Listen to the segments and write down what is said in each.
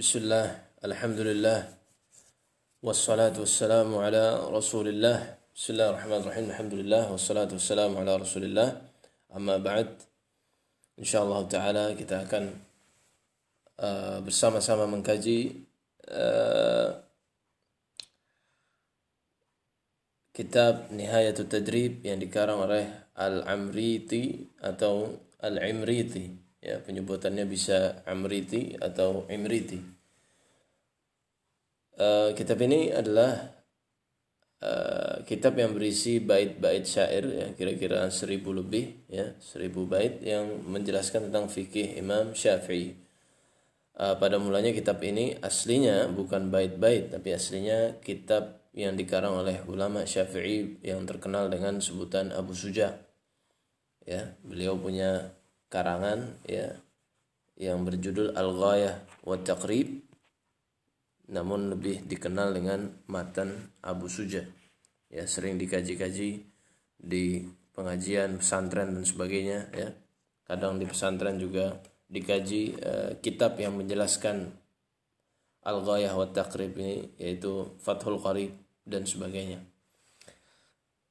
Bismillah, Alhamdulillah, wassalatu wassalamu ala rasulillah, Bismillahirrahmanirrahim, Alhamdulillah, wassalatu wassalamu ala rasulillah, amma ba'd, insyaAllah ta'ala kita akan uh, bersama-sama mengkaji uh, kitab Nihayatul Tadrib yang dikarang oleh Al-Amriti atau Al-Imriti ya penyebutannya bisa Amriti atau Imriti uh, kitab ini adalah uh, kitab yang berisi bait-bait syair ya kira-kira seribu lebih ya seribu bait yang menjelaskan tentang fikih Imam Syafi'i uh, pada mulanya kitab ini aslinya bukan bait-bait tapi aslinya kitab yang dikarang oleh ulama Syafi'i yang terkenal dengan sebutan Abu Suja. Ya, beliau punya karangan ya yang berjudul Al-Ghayah wa Taqrib namun lebih dikenal dengan matan Abu Suja. Ya, sering dikaji-kaji di pengajian pesantren dan sebagainya ya. Kadang di pesantren juga dikaji uh, kitab yang menjelaskan Al-Ghayah wa Taqrib ini yaitu Fathul Qarib dan sebagainya.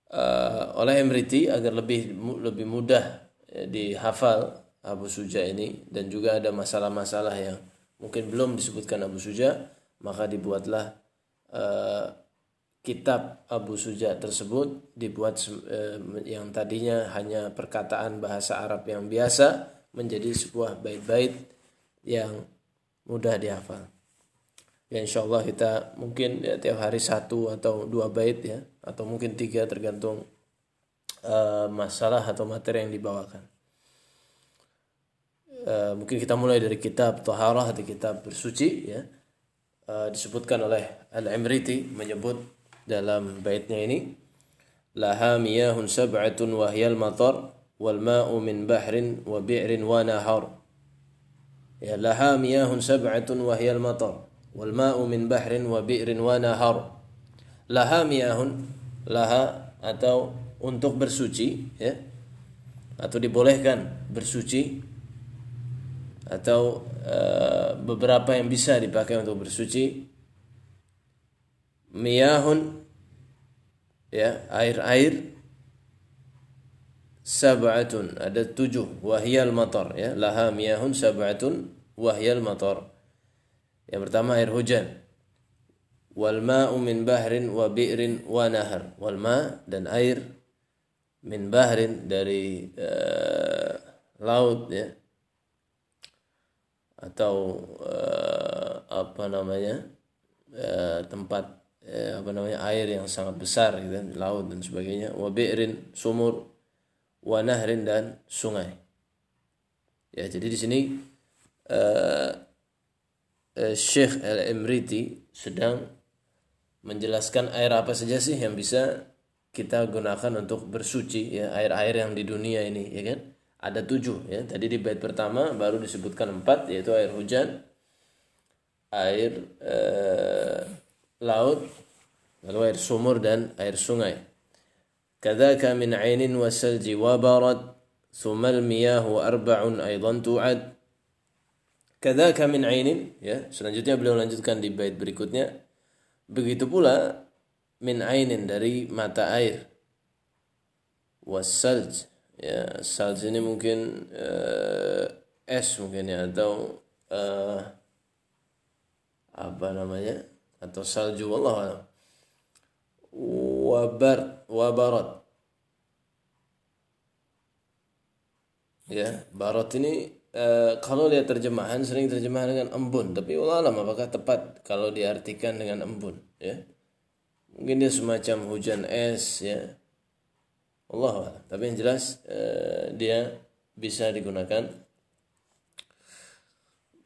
Uh, oleh Emriti agar lebih lebih mudah dihafal Abu Suja ini. Dan juga ada masalah-masalah yang mungkin belum disebutkan Abu Suja maka dibuatlah uh, kitab Abu Suja tersebut dibuat uh, yang tadinya hanya perkataan bahasa Arab yang biasa menjadi sebuah bait-bait yang mudah dihafal. Ya insya Allah kita mungkin ya, tiap hari satu atau dua bait ya atau mungkin tiga tergantung uh, masalah atau materi yang dibawakan. Uh, mungkin kita mulai dari kitab Taharah atau kitab bersuci ya. Uh, disebutkan oleh Al-Imriti menyebut dalam baitnya ini laha miyahun sab'atun wahyal matar wal ma'u min bahrin wa bi'rin wa nahar. Ya laha miyahun sab'atun wahyal matar wal ma'u min bahrin wa bi'rin wa nahar. Laha miyahun? Laha atau untuk bersuci ya. Atau dibolehkan bersuci. Atau uh, beberapa yang bisa dipakai untuk bersuci. Miyahun ya air-air. Sab'atun ada tujuh. Wahyal matar ya. Laha miyahun sab'atun wahyal matar. Yang pertama air hujan. Wal ma'u min bahrin wa bi'rin wa nahar. Wal ma dan air min bahrin dari uh, laut ya. Atau uh, apa namanya? Uh, tempat uh, apa namanya air yang sangat besar gitu laut dan sebagainya. Wa bi'rin sumur wa nahrin dan sungai. Ya, jadi di sini uh, Eh, Syekh Al-Imriti sedang menjelaskan air apa saja sih yang bisa kita gunakan untuk bersuci ya air-air yang di dunia ini ya kan ada tujuh ya tadi di bait pertama baru disebutkan empat yaitu air hujan air eh, laut lalu air sumur dan air sungai min ainin wasalji wa barad thumma al-miyah arba'un aidan tu'ad Kadzaka min ainin ya. Selanjutnya beliau lanjutkan di bait berikutnya. Begitu pula min ainin dari mata air. Wasalj ya, salj ini mungkin uh, es mungkin ya atau uh, apa namanya? atau salju Allah wabar wabarat. Ya barat ini Uh, kalau lihat terjemahan sering terjemahan dengan embun. Tapi alam apakah tepat kalau diartikan dengan embun? Ya mungkin dia semacam hujan es ya. Allah tapi yang jelas uh, dia bisa digunakan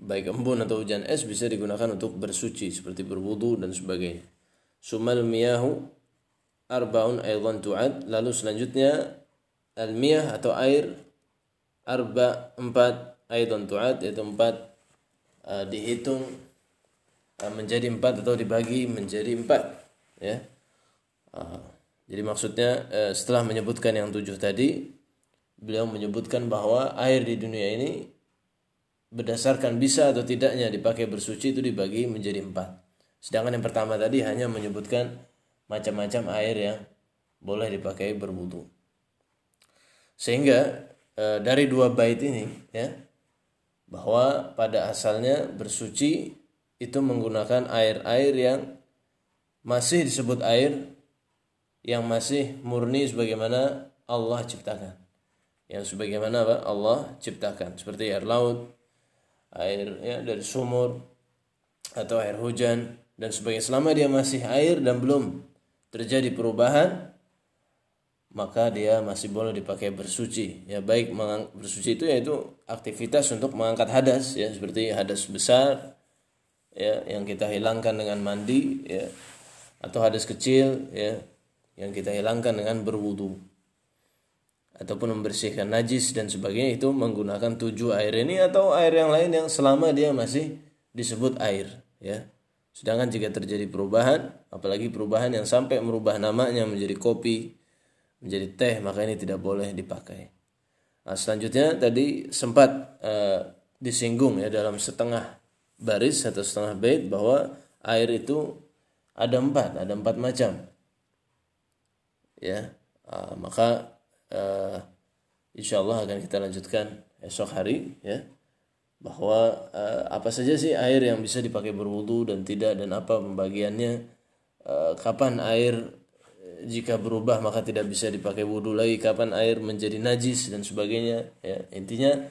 baik embun atau hujan es bisa digunakan untuk bersuci seperti berwudu dan sebagainya. Sumal miyahu arbaun aidan tu'ad. Lalu selanjutnya al miyah atau air arba empat aidan tu'ad yaitu empat uh, dihitung uh, menjadi empat atau dibagi menjadi empat ya uh, jadi maksudnya uh, setelah menyebutkan yang tujuh tadi beliau menyebutkan bahwa air di dunia ini berdasarkan bisa atau tidaknya dipakai bersuci itu dibagi menjadi empat. Sedangkan yang pertama tadi hanya menyebutkan macam-macam air yang boleh dipakai berwudu. Sehingga e, dari dua bait ini ya bahwa pada asalnya bersuci itu menggunakan air-air yang masih disebut air yang masih murni sebagaimana Allah ciptakan. Yang sebagaimana apa? Allah ciptakan seperti air laut, air ya dari sumur atau air hujan dan sebagainya selama dia masih air dan belum terjadi perubahan maka dia masih boleh dipakai bersuci ya baik bersuci itu yaitu aktivitas untuk mengangkat hadas ya seperti hadas besar ya yang kita hilangkan dengan mandi ya atau hadas kecil ya yang kita hilangkan dengan berwudu. Ataupun membersihkan najis dan sebagainya itu menggunakan tujuh air ini atau air yang lain yang selama dia masih disebut air ya. Sedangkan jika terjadi perubahan apalagi perubahan yang sampai merubah namanya menjadi kopi menjadi teh maka ini tidak boleh dipakai. Nah, selanjutnya tadi sempat uh, disinggung ya dalam setengah baris atau setengah bait bahwa air itu ada empat ada empat macam. Ya uh, maka uh, insya Allah akan kita lanjutkan esok hari ya bahwa uh, apa saja sih air yang bisa dipakai berwudu dan tidak dan apa pembagiannya uh, kapan air jika berubah maka tidak bisa dipakai wudhu lagi kapan air menjadi najis dan sebagainya ya. Intinya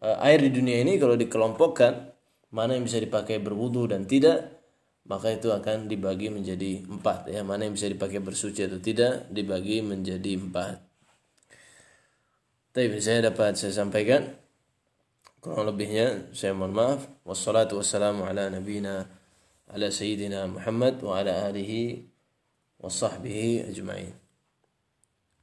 air di dunia ini kalau dikelompokkan mana yang bisa dipakai berwudu dan tidak maka itu akan dibagi menjadi empat ya. Mana yang bisa dipakai bersuci atau tidak dibagi menjadi empat. Tapi saya dapat saya sampaikan. Kurang lebihnya saya mohon maaf. Wassalatu wassalamu ala nabiyina ala sayyidina Muhammad wa ala alihi wa sahbihi ajma'in